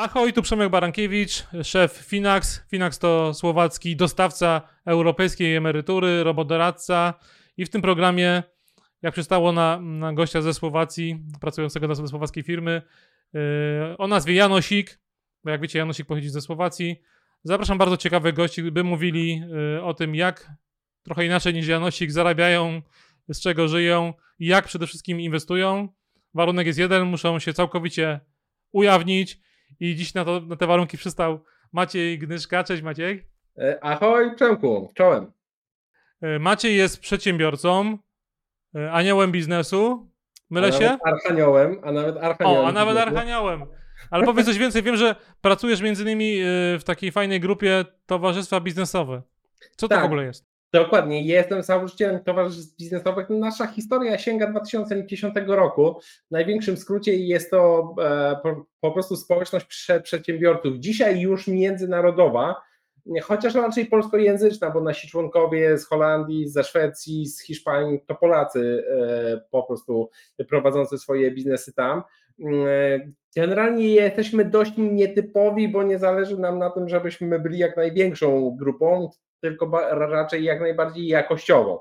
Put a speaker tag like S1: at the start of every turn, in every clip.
S1: Ahoj, tu Przemek Barankiewicz, szef Finax. Finax to słowacki dostawca europejskiej emerytury, robodoradca i w tym programie, jak przystało na, na gościa ze Słowacji, pracującego na słowackiej firmy, yy, o nazwie Janosik, bo jak wiecie Janosik pochodzi ze Słowacji. Zapraszam bardzo ciekawych gości, by mówili yy, o tym, jak trochę inaczej niż Janosik zarabiają, z czego żyją i jak przede wszystkim inwestują. Warunek jest jeden, muszą się całkowicie ujawnić i dziś na, to, na te warunki przystał Maciej Gnyszka. Cześć Maciej.
S2: E, ahoj Przemku, czołem.
S1: E, Maciej jest przedsiębiorcą, e, aniołem biznesu. Mylę
S2: a
S1: się?
S2: Archaniołem, a nawet archaniołem.
S1: O, a nawet archaniołem. Ale powiedz coś więcej. Wiem, że pracujesz między innymi w takiej fajnej grupie Towarzystwa Biznesowe. Co to
S2: tak.
S1: w ogóle jest?
S2: Dokładnie, jestem założycielem towarzystw biznesowych. Nasza historia sięga 2010 roku. W największym skrócie jest to e, po, prostu społeczność prze, przedsiębiorców, dzisiaj już międzynarodowa, chociaż raczej polskojęzyczna, bo nasi członkowie z Holandii, ze Szwecji, z Hiszpanii to Polacy e, po prostu prowadzący swoje biznesy tam. E, generalnie jesteśmy dość nietypowi, bo nie zależy nam na tym, żebyśmy byli jak największą grupą tylko raczej jak najbardziej jakościową.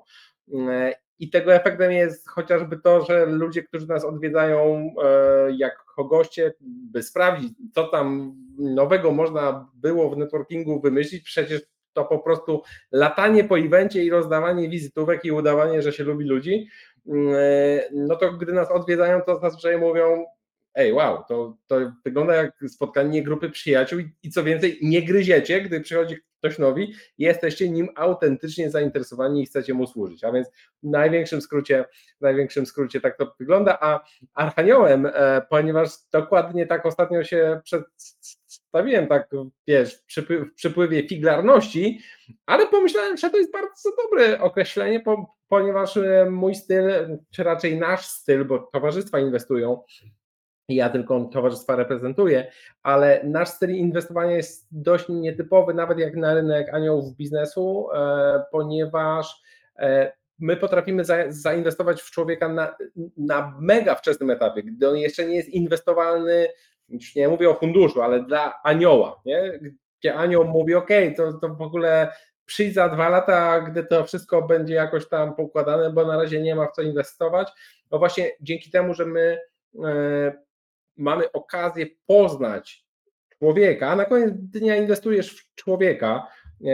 S2: E, I tego efektem jest chociażby to, że ludzie, którzy nas odwiedzają e, jako goście, by sprawdzić, co tam nowego można było w networkingu wymyślić, przecież to po prostu latanie po evencie i rozdawanie wizytówek i udawanie, że się lubi ludzi, e, no to gdy nas odwiedzają, to zazwyczaj mówią, ej, wow, to, to wygląda jak spotkanie grupy przyjaciół i, co więcej, nie gryziecie, gdy przychodzi ktoś nowi, jesteście nim autentycznie zainteresowani i chcecie mu służyć. A więc w największym skrócie, w największym skrócie tak to wygląda. A Archaniołem, e, ponieważ dokładnie tak ostatnio się przedstawiłem, tak wiesz, w przypływie figlarności, ale pomyślałem, że to jest bardzo dobre określenie, ponieważ e, mój styl, czy raczej nasz styl, bo towarzystwa inwestują ja tylko towarzystwa reprezentuję, ale nasz styl inwestowania jest dość nietypowy, nawet jak na rynek aniołów biznesu, e, ponieważ e, my potrafimy zainwestować w człowieka na, na mega wczesnym etapie, gdy on jeszcze nie jest inwestowalny, już nie mówię o funduszu, ale dla anioła, nie? gdzie anioł mówi, ok, to, to w ogóle przyjdź za dwa lata, gdy to wszystko będzie jakoś tam pokładane, bo na razie nie ma w co inwestować. No właśnie dzięki temu, że my e, mamy okazję poznać człowieka, a na koniec dnia inwestujesz w człowieka e,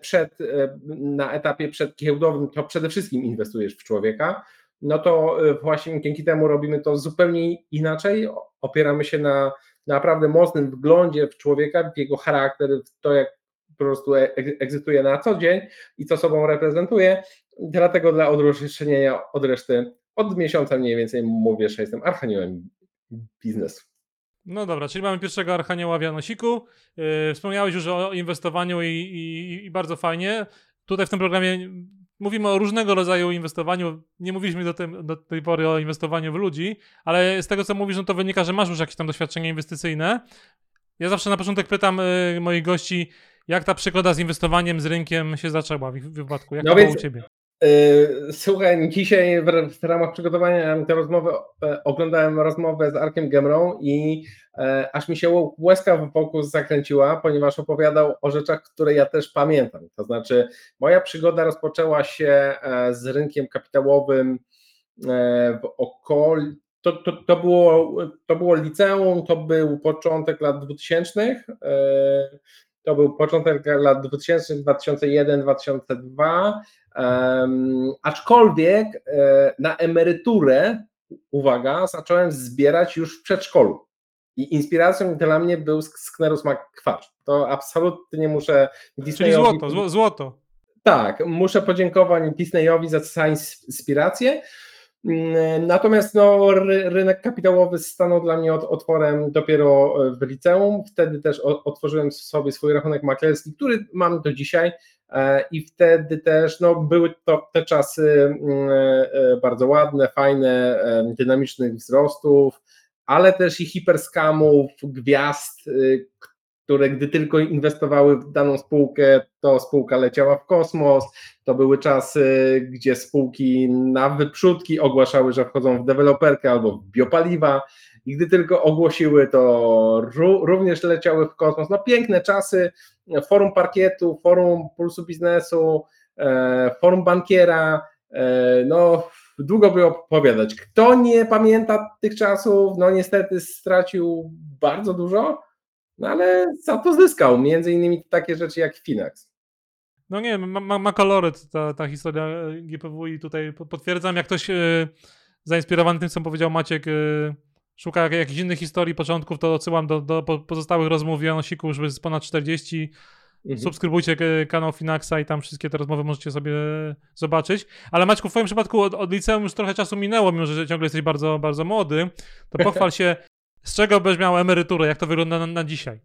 S2: przed, e, na etapie przedgiełdowym, to przede wszystkim inwestujesz w człowieka, no to e, właśnie dzięki temu robimy to zupełnie inaczej, opieramy się na naprawdę mocnym wglądzie w człowieka, w jego charakter, w to jak po prostu egzytuje na co dzień i co sobą reprezentuje, dlatego dla odróżnienia od reszty od miesiąca mniej więcej mówię, że jestem archaniołem biznesu.
S1: No dobra, czyli mamy pierwszego archanioła w Janosiku. Yy, wspomniałeś już o inwestowaniu i, i, i, bardzo fajnie. Tutaj w tym programie mówimy o różnego rodzaju inwestowaniu. Nie mówiliśmy do, tym, do tej pory o inwestowaniu w ludzi, ale z tego co mówisz, no to wynika, że masz już jakieś tam doświadczenie inwestycyjne. Ja zawsze na początek pytam yy, moich gości, jak ta przygoda z inwestowaniem, z rynkiem się zaczęła w ich wypadku? Jak no to więc, było u Ciebie?
S2: Yy, słuchaj, dzisiaj w, ramach przygotowania tej rozmowy e, oglądałem rozmowę z Arkiem Gemrą i e, aż mi się łezka w boku zakręciła, ponieważ opowiadał o rzeczach, które ja też pamiętam. To znaczy, moja przygoda rozpoczęła się e, z rynkiem kapitałowym w okolicy. To, to, to, było, to było liceum, to był początek lat 2000. To był początek lat 2000, 2001, 2002. Aczkolwiek e, na emeryturę, uwaga, zacząłem zbierać już w przedszkolu. I inspiracją dla mnie był Sknerus McQuarrie. To absolutnie nie muszę
S1: Disneyowi... Czyli złoto, złoto.
S2: Tak, muszę podziękować Disneyowi za inspirację. Mm, natomiast no, rynek kapitałowy stanął dla mnie otworem dopiero w liceum. Wtedy też otworzyłem sobie swój rachunek maklerski, który mam do dzisiaj. E, I wtedy też no, były to te czasy mm, e, bardzo ładne, fajne, dynamicznych wzrostów, ale też i hiperskamów, gwiazd, y, które gdy tylko inwestowały w daną spółkę, to spółka leciała w kosmos. To były czasy, gdzie spółki na wyprzódki ogłaszały, że wchodzą w deweloperkę albo w biopaliwa i gdy tylko ogłosiły, to również leciały w kosmos. No piękne czasy, forum parkietu, forum pulsu biznesu, e, forum bankiera, e, no długo by opowiadać. Kto nie pamięta tych czasów, no niestety stracił bardzo dużo, no ale za to zyskał, między innymi takie rzeczy jak Finax.
S1: No nie, ma, ma koloryt ta, ta historia GPW i tutaj potwierdzam, jak ktoś yy, zainspirowany tym, co powiedział Maciek, szuka jakichś innych historii, początków, to odsyłam do, do pozostałych rozmów Janosiku, już jest ponad 40. Mhm. Subskrybujcie kanał Finaxa i tam wszystkie te rozmowy możecie sobie zobaczyć. Ale Maćku, w twoim przypadku od, od liceum już trochę czasu minęło, mimo że ciągle jesteś bardzo, bardzo młody, to pochwal się, z czego byś miał emeryturę, jak to wygląda na, na dzisiaj?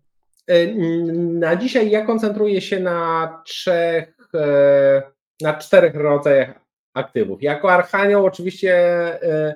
S2: E, na dzisiaj ja koncentruję się na trzech, e, na czterech rodzajach aktywów. Jako Archanioł oczywiście e,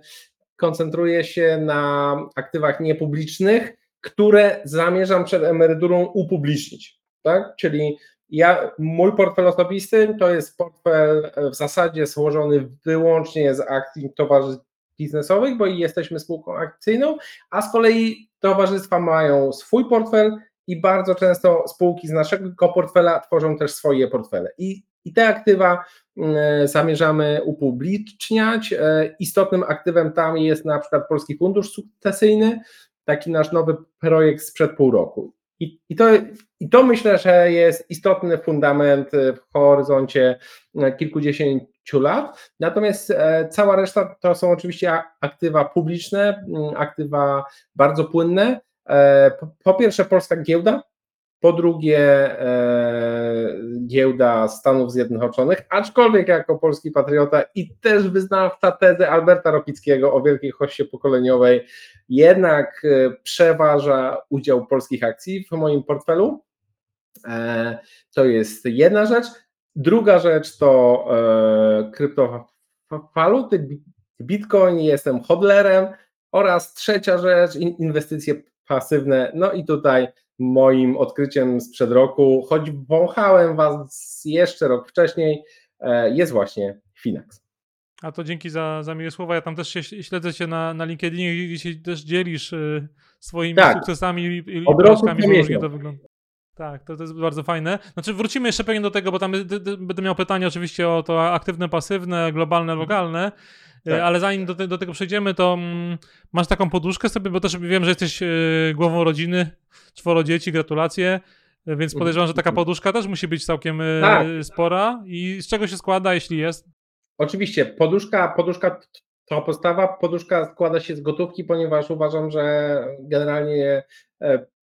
S2: koncentruję się na aktywach niepublicznych, które zamierzam przed emeryturą upublicznić. Tak? Czyli ja, mój portfel osobisty to jest portfel w zasadzie złożony wyłącznie z akcji towarzystw biznesowych, bo jesteśmy spółką akcyjną, a z kolei towarzystwa mają swój portfel i bardzo często spółki z naszego portfela tworzą też swoje portfele. I, i te aktywa mm, zamierzamy upubliczniać. E, istotnym aktywem tam jest na przykład Polski Fundusz Sukcesyjny, taki nasz nowy projekt sprzed pół roku. I, i, to, I to myślę, że jest istotny fundament w horyzoncie e, kilkudziesięciu lat. Natomiast e, cała reszta to są oczywiście aktywa publiczne, aktywa bardzo płynne. E, po pierwsze, polska giełda, po drugie, e, giełda Stanów Zjednoczonych, aczkolwiek jako polski patriota i też wyznawca tezy Alberta Rokickiego o wielkiej hoście pokoleniowej, jednak e, przeważa udział polskich akcji w moim portfelu. To jest jedna rzecz. Druga rzecz to kryptowaluty, Bitcoin, jestem hodlerem. Oraz trzecia rzecz, inwestycje pasywne. No i tutaj moim odkryciem sprzed roku, choć wąchałem Was jeszcze rok wcześniej, e, jest właśnie Finax.
S1: A to dzięki za, za miłe słowa. Ja tam też się śledzę Cię na, na LinkedInie i się też dzielisz y, swoimi tak. sukcesami i, i porażkami, różnie to wygląda. Tak, to, to jest bardzo fajne. Znaczy wrócimy jeszcze pewnie do tego, bo tam będę miał pytanie oczywiście o to aktywne, pasywne, globalne, lokalne. E, tak. Ale zanim do, te, do, tego przejdziemy, to mm, masz taką poduszkę sobie, bo też wiem, że jesteś y, głową rodziny, czworo dzieci, gratulacje. E, więc podejrzewam, że taka poduszka też musi być całkiem tak. spora. I z czego się składa, jeśli jest?
S2: Oczywiście, poduszka, poduszka to postawa, poduszka składa się z gotówki, ponieważ uważam, że generalnie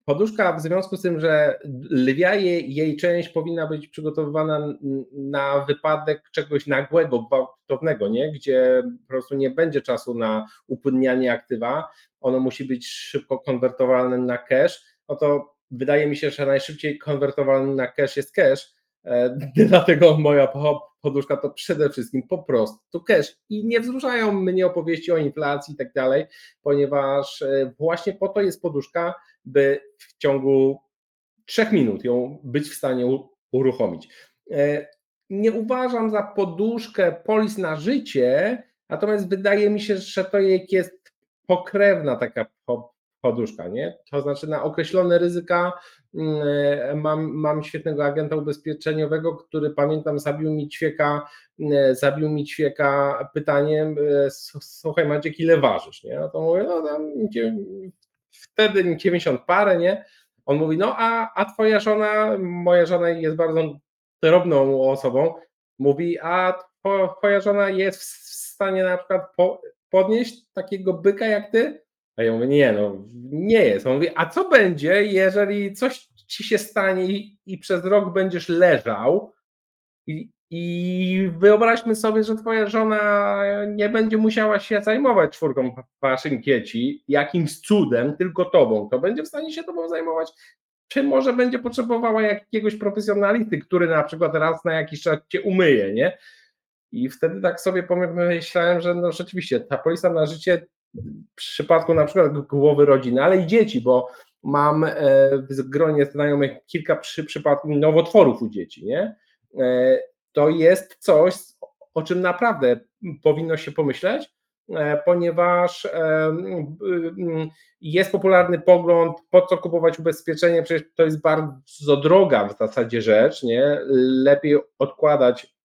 S2: Poduszka w związku z tym, że lwia jej, jej część powinna być przygotowywana na wypadek czegoś nagłego, gwałtownego, nie? gdzie po prostu nie będzie czasu na upłynnianie aktywa, ono musi być szybko konwertowalne na cash, no to wydaje mi się, że najszybciej konwertowalny na cash jest cash, e, dlatego moja poduszka to przede wszystkim po prostu cash i nie wzruszają mnie opowieści o inflacji i tak dalej, ponieważ e, właśnie po to jest poduszka, by w ciągu trzech minut ją być w stanie uruchomić. E, nie uważam za poduszkę polis na życie, natomiast wydaje mi się, że to jest pokrewna taka poduszka, nie? To znaczy na określone ryzyka mm, e, mam, mam świetnego agenta ubezpieczeniowego, który pamiętam zabił mi ćwieka, e, zabił mi ćwieka pytaniem, słuchaj Maciek, ile ważysz, nie? No to mówię, no tam wtedy 90 parę, nie? On mówi, no a, a twoja żona, moja żona jest bardzo drobną osobą, mówi, a twoja żona jest w stanie na przykład po, podnieść takiego byka jak ty? A ja mówię, nie no, nie jest. On mówi, a co będzie, jeżeli coś ci się stanie i, i przez rok będziesz leżał i, i wyobraźmy sobie, że twoja żona nie będzie musiała się zajmować czwórką paszynkieci jakimś cudem, tylko tobą. To będzie w stanie się tobą zajmować? Czy może będzie potrzebowała jakiegoś profesjonalisty, który na przykład raz na jakiś czas cię umyje, nie? I wtedy tak sobie pomyślałem, że no rzeczywiście ta polisa na życie w przypadku na przykład głowy rodziny, ale i dzieci, bo mam e, w gronie znajomych kilka przy, przypadków nowotworów u dzieci, nie? E, to jest coś, o czym naprawdę powinno się pomyśleć, ponieważ jest popularny pogląd, po co kupować ubezpieczenie, przecież to jest bardzo droga w zasadzie rzecz, nie? Lepiej odkładać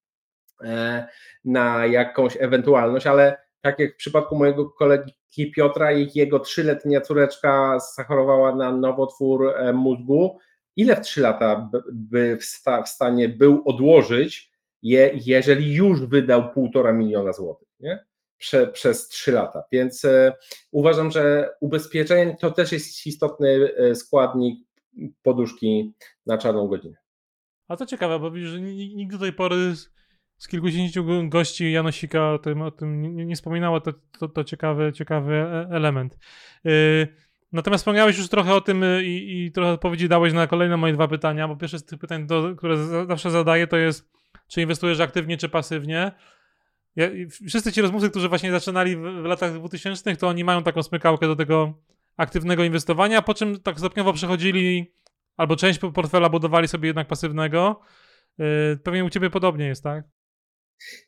S2: na jakąś ewentualność, ale tak jak w przypadku mojego kolegi Piotra, jego trzyletnia córeczka zachorowała na nowotwór e, mózgu, ile w trzy lata by w stanie był odłożyć, je, jeżeli już wydał półtora miliona złotych, nie? Prze, przez trzy lata. Więc e, uważam, że ubezpieczenie to też jest istotny e, składnik poduszki na czarną godzinę.
S1: A to ciekawe, bo widzisz, że nikt do tej pory z kilkudziesięciu gości Janosika o tym, o tym nie, nie wspominało, to, to, to, ciekawy, ciekawy e, element. Yy, natomiast wspomniałeś już trochę o tym y, i, i, trochę odpowiedzi dałeś na kolejne moje dwa pytania, bo pierwsze z tych pytań, do, które zawsze zadaję, to jest, czy inwestujesz aktywnie, czy pasywnie. Ja, wszyscy ci rozmówcy, którzy właśnie zaczynali w, w latach 2000, to oni mają taką smykałkę do tego aktywnego inwestowania, po czym tak stopniowo przechodzili, albo część portfela budowali sobie jednak pasywnego. Yy, pewnie u ciebie podobnie jest, tak?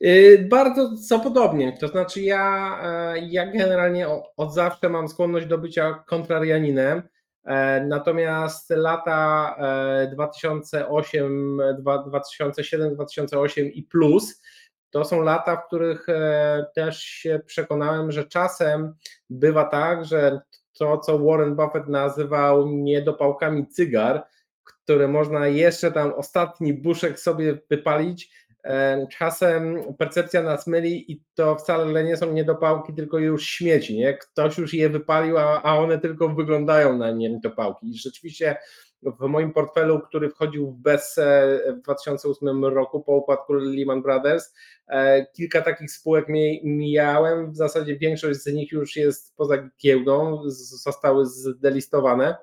S2: Y, bardzo co podobnie, to znaczy ja, e, ja generalnie od zawsze mam skłonność do bycia kontrarianinem, e, natomiast lata 2008, 2007, 2008 i plus to są lata, w których e, też się przekonałem, że czasem bywa tak, że to, co Warren Buffett nazywał niedopałkami cygar, które można jeszcze tam ostatni buszek sobie wypalić, czasem percepcja nas myli i to wcale nie są niedopałki, tylko już śmieci, nie? Ktoś już je wypalił, a, a one tylko wyglądają na niedopałki. I rzeczywiście w moim portfelu, który wchodził w BESE w 2008 roku po upadku Lehman Brothers, e, kilka takich spółek mijałem, w zasadzie większość z nich już jest poza giełdą, zostały zdelistowane.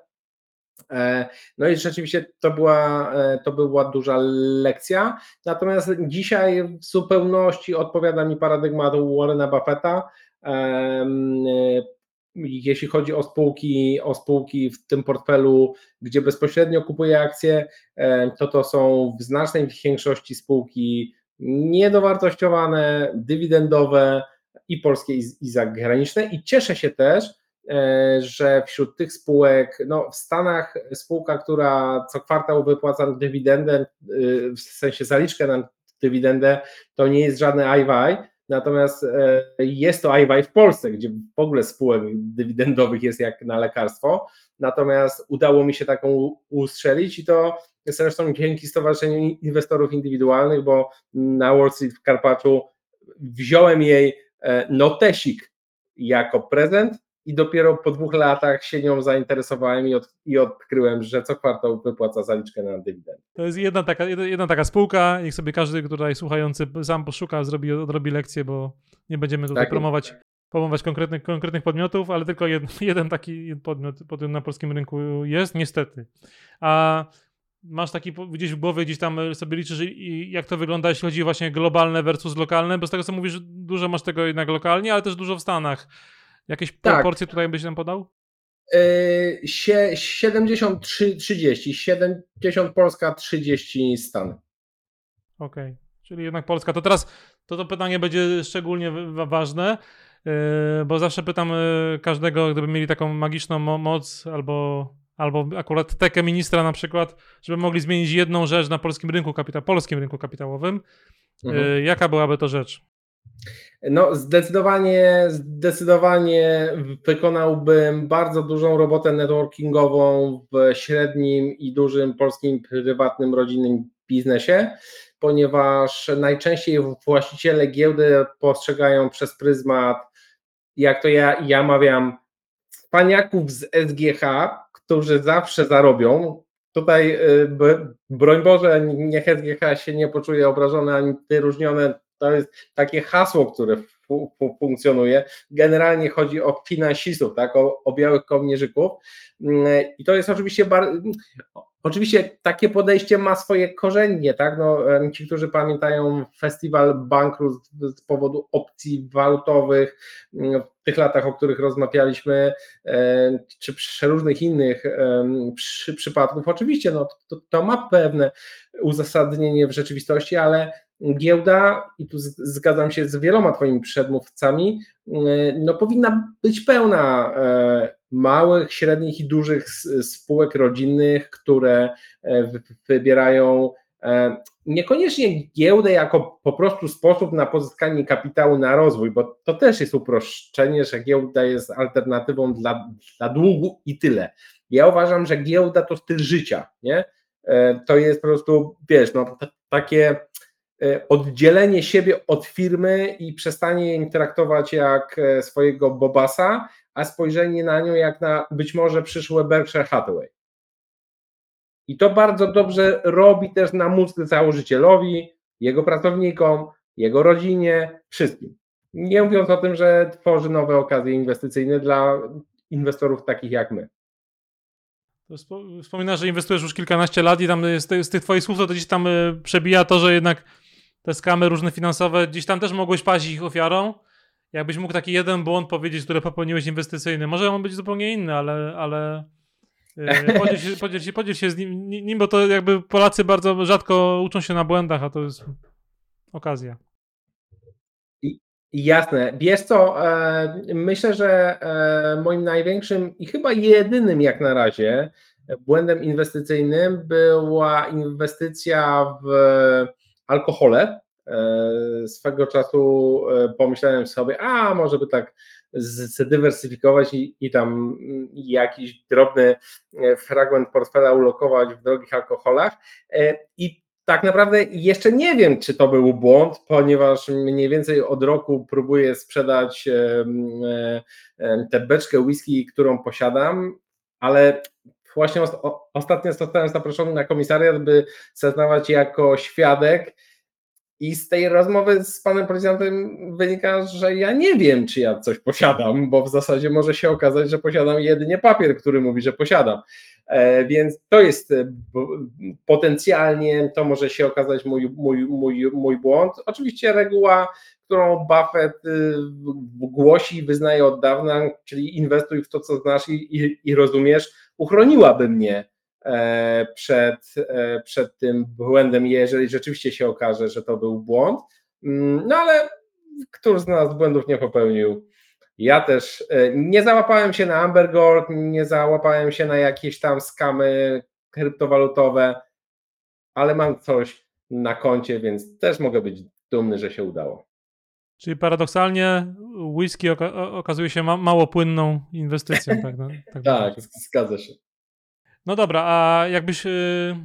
S2: E, no i rzeczywiście to była, e, to była duża lekcja. Natomiast dzisiaj w zupełności odpowiada mi paradygmat Warrena Buffetta. E, jeśli chodzi o spółki, o spółki w tym portfelu, gdzie bezpośrednio kupuję akcje, to to są w znacznej większości spółki niedowartościowane, dywidendowe i polskie i zagraniczne. I cieszę się też, że wśród tych spółek, no w Stanach spółka, która co kwartał wypłaca dywidendę, y, w sensie zaliczkę na dywidendę, to nie jest żadny IWI, natomiast e, jest to IWI w Polsce, gdzie w ogóle spółek dywidendowych jest jak na lekarstwo, natomiast udało mi się taką ustrzelić i to zresztą dzięki Stowarzyszeniu Inwestorów Indywidualnych, bo na Wall Street w Karpaczu wziąłem jej e, notesik jako prezent, i dopiero po dwóch latach się nią zainteresowałem i, od, i odkryłem, że co kwartał wypłaca zaliczkę na dywidendę.
S1: To jest jedna taka, jedna taka spółka, niech sobie każdy tutaj słuchający sam poszuka, zrobi, odrobi lekcję, bo nie będziemy tutaj tak, promować, promować konkretnych, konkretnych podmiotów, ale tylko jeden, jeden taki podmiot, podmiot na polskim rynku jest, niestety. A masz taki gdzieś w głowie, gdzieś tam sobie liczysz, jak to wygląda, jeśli chodzi właśnie globalne versus lokalne, bo z tego co mówisz, dużo masz tego jednak lokalnie, ale też dużo w Stanach. Jakieś tak. proporcje tutaj byś nam podał?
S2: 73, 30, 70 Polska, 30 Stany.
S1: Okej, okay. czyli jednak Polska. To teraz to, to pytanie będzie szczególnie ważne, yy, bo zawsze pytam yy, każdego, gdyby mieli taką magiczną moc albo, albo akurat tekę ministra na przykład, żeby mogli zmienić jedną rzecz na polskim rynku, kapita polskim rynku kapitałowym. Mhm. Jaka byłaby to rzecz?
S2: No, zdecydowanie, zdecydowanie wykonałbym bardzo dużą robotę networkingową w średnim i dużym polskim prywatnym, rodzinnym biznesie, ponieważ najczęściej właściciele giełdy postrzegają przez pryzmat, jak to ja, ja mawiam, paniaków z SGH, którzy zawsze zarobią. Tutaj, y, broń Boże, niech SGH się nie poczuje obrażone ani wyróżnione to jest takie hasło, które funkcjonuje. Generalnie chodzi o finansistów, tak, o, o białych kołnierzyków. Mm, I to jest oczywiście bardzo. Oczywiście takie podejście ma swoje korzenie, tak? No, ci, którzy pamiętają festiwal bankructw z powodu opcji walutowych mm, w tych latach, o których rozmawialiśmy, czy przeróżnych innych przy, przypadków, oczywiście no, to, to ma pewne uzasadnienie w rzeczywistości, ale giełda, i tu zgadzam się z wieloma Twoimi przedmówcami, no powinna być pełna małych, średnich i dużych spółek rodzinnych, które wybierają niekoniecznie giełdę jako po prostu sposób na pozyskanie kapitału na rozwój, bo to też jest uproszczenie, że giełda jest alternatywą dla, dla długu i tyle. Ja uważam, że giełda to styl życia, nie? To jest po prostu, wiesz, no, takie oddzielenie siebie od firmy i przestanie ją traktować jak e, swojego bobasa, a spojrzenie na nią jak na być może przyszłe Berkshire Hathaway. I to bardzo dobrze robi też na mózg założycielowi, jego pracownikom, jego rodzinie, wszystkim. Nie mówiąc o tym, że tworzy nowe okazje inwestycyjne dla inwestorów takich jak my.
S1: Wspominasz, że inwestujesz już kilkanaście lat i tam z, z tych twoich słów to gdzieś tam y, przebija to, że jednak te skamy różne finansowe, gdzieś tam też mogłeś paść ich ofiarą. Jakbyś mógł taki jeden błąd powiedzieć, który popełniłeś inwestycyjny. Może on być zupełnie inny, ale, ale y, podziel, się, podziel, się, podziel się z nim, nim, bo to jakby Polacy bardzo rzadko uczą się na błędach, a to jest okazja.
S2: Jasne. Wiesz co, e, myślę, że e, moim największym i chyba jedynym jak na razie błędem inwestycyjnym była inwestycja w alkohole. E, swego czasu pomyślałem sobie, a może by tak zdywersyfikować i, i tam jakiś drobny fragment portfela ulokować w drogich alkoholach. I tak naprawdę jeszcze nie wiem, czy to był błąd, ponieważ mniej więcej od roku próbuję sprzedać tę beczkę whisky, którą posiadam, ale właśnie ostatnio zostałem zaproszony na komisariat, by zeznawać jako świadek i z tej rozmowy z panem prezydentem wynika, że ja nie wiem, czy ja coś posiadam, bo w zasadzie może się okazać, że posiadam jedynie papier, który mówi, że posiadam. E, więc to jest e, potencjalnie, to może się okazać mój, mój, mój, mój błąd. Oczywiście reguła, którą Buffett y, głosi i wyznaje od dawna, czyli inwestuj w to, co znasz i, i, i rozumiesz, uchroniłaby mnie e, przed, przed tym błędem, jeżeli rzeczywiście się okaże, że to był błąd. Mm, no ale któż z nas błędów nie popełnił? Ja też e, nie załapałem się na Amber Gold, nie załapałem się na jakieś tam skamy kryptowalutowe, ale mam coś na koncie, więc też mogę być dumny, że się udało.
S1: Czyli paradoksalnie whisky oka okazuje się ma mało płynną inwestycją. Tak, no,
S2: tak, tak zgadza się.
S1: No dobra, a jakbyś y,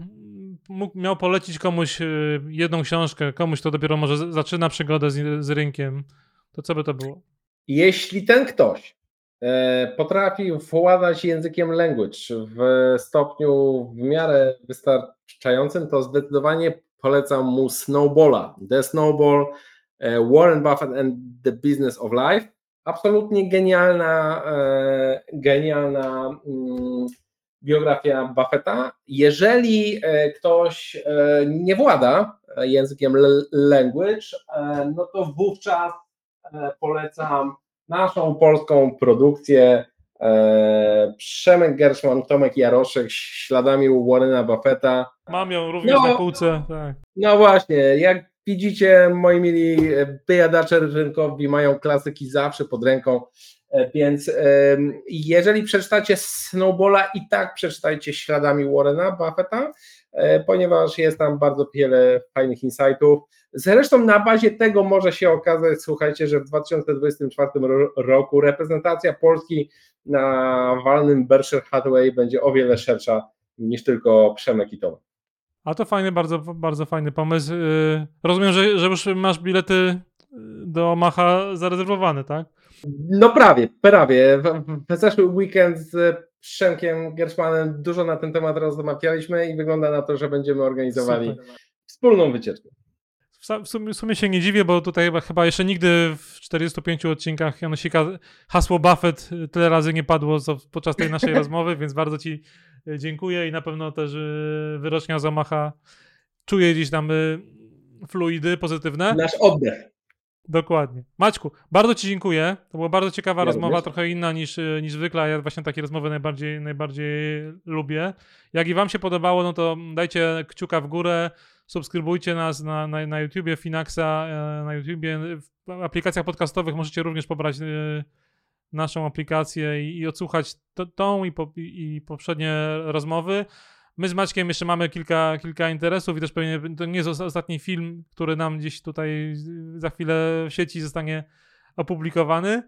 S1: mógł, miał polecić komuś y, jedną książkę, komuś, kto dopiero może zaczyna przygodę z, z rynkiem, to co by to było?
S2: Jeśli ten ktoś e, potrafi władać językiem language w stopniu w miarę wystarczającym, to zdecydowanie polecam mu Snowballa. The Snowball, Warren Buffett and the Business of Life. Absolutnie genialna, e, genialna mm, biografia Buffetta. Jeżeli ktoś nie włada językiem language, no to wówczas E, polecam naszą polską produkcję. E, Przemek Gerszman, Tomek Jaroszek, śladami Warrena Buffetta.
S1: Mam ją również no, na półce. Tak.
S2: No właśnie, jak widzicie, moi mili wyjadacze rynkowi mają klasyki zawsze pod ręką, e, więc jeżeli przeczytacie Snowballa i tak przeczytajcie śladami Warrena Buffetta, ponieważ jest tam bardzo wiele fajnych insightów. Zresztą na bazie tego może się okazać, słuchajcie, że w 2024 roku reprezentacja Polski na walnym Berkshire Hathaway będzie o wiele szersza niż tylko Przemek i Tomek.
S1: A to fajny, bardzo, bardzo fajny pomysł. Y, rozumiem, że, że już masz bilety y, do Omaha zarezerwowane, tak?
S2: No prawie, prawie. W, w zeszły weekend z Przemkiem Gerszmanem dużo na ten temat rozmawialiśmy i wygląda na to, że będziemy organizowali Super. wspólną wycieczkę
S1: w sumie, w sumie się nie dziwię, bo tutaj chyba jeszcze nigdy w 45 odcinkach Janosika hasło Buffett tyle razy nie padło podczas tej naszej rozmowy, więc bardzo Ci e, dziękuję i na pewno też e, wyrocznia Zamacha czuje gdzieś tam fluidy pozytywne.
S2: Nasz oddech.
S1: Dokładnie. Maćku, bardzo Ci dziękuję. To była bardzo ciekawa
S2: Ja
S1: rozmowa,
S2: również.
S1: trochę inna niż, y, niż zwykle. Ja właśnie takie rozmowy najbardziej, najbardziej lubię. Jak i Wam się podobało, no to dajcie kciuka w górę, subskrybujcie nas na, na, na YouTubie, Finaxa e, na YouTubie. W aplikacjach podcastowych możecie również pobrać y, naszą aplikację i, i odsłuchać to, tą i, po, i, poprzednie rozmowy. My z Maćkiem jeszcze mamy kilka, kilka interesów i też pewnie to nie jest os- ostatni film, który nam gdzieś tutaj za chwilę w sieci zostanie opublikowany.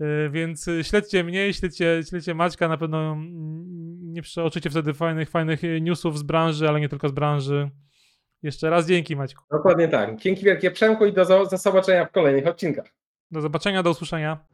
S1: Yy, Więc śledźcie mnie, śledźcie, śledźcie Maćka, na pewno mm, nie przeoczycie wtedy fajnych, fajnych newsów z branży, ale nie tylko z branży. Jeszcze raz dzięki Maćku.
S2: Dokładnie tak. Dzięki wielkie Przemku i do, do zobaczenia w kolejnych odcinkach.
S1: Do zobaczenia, do usłyszenia.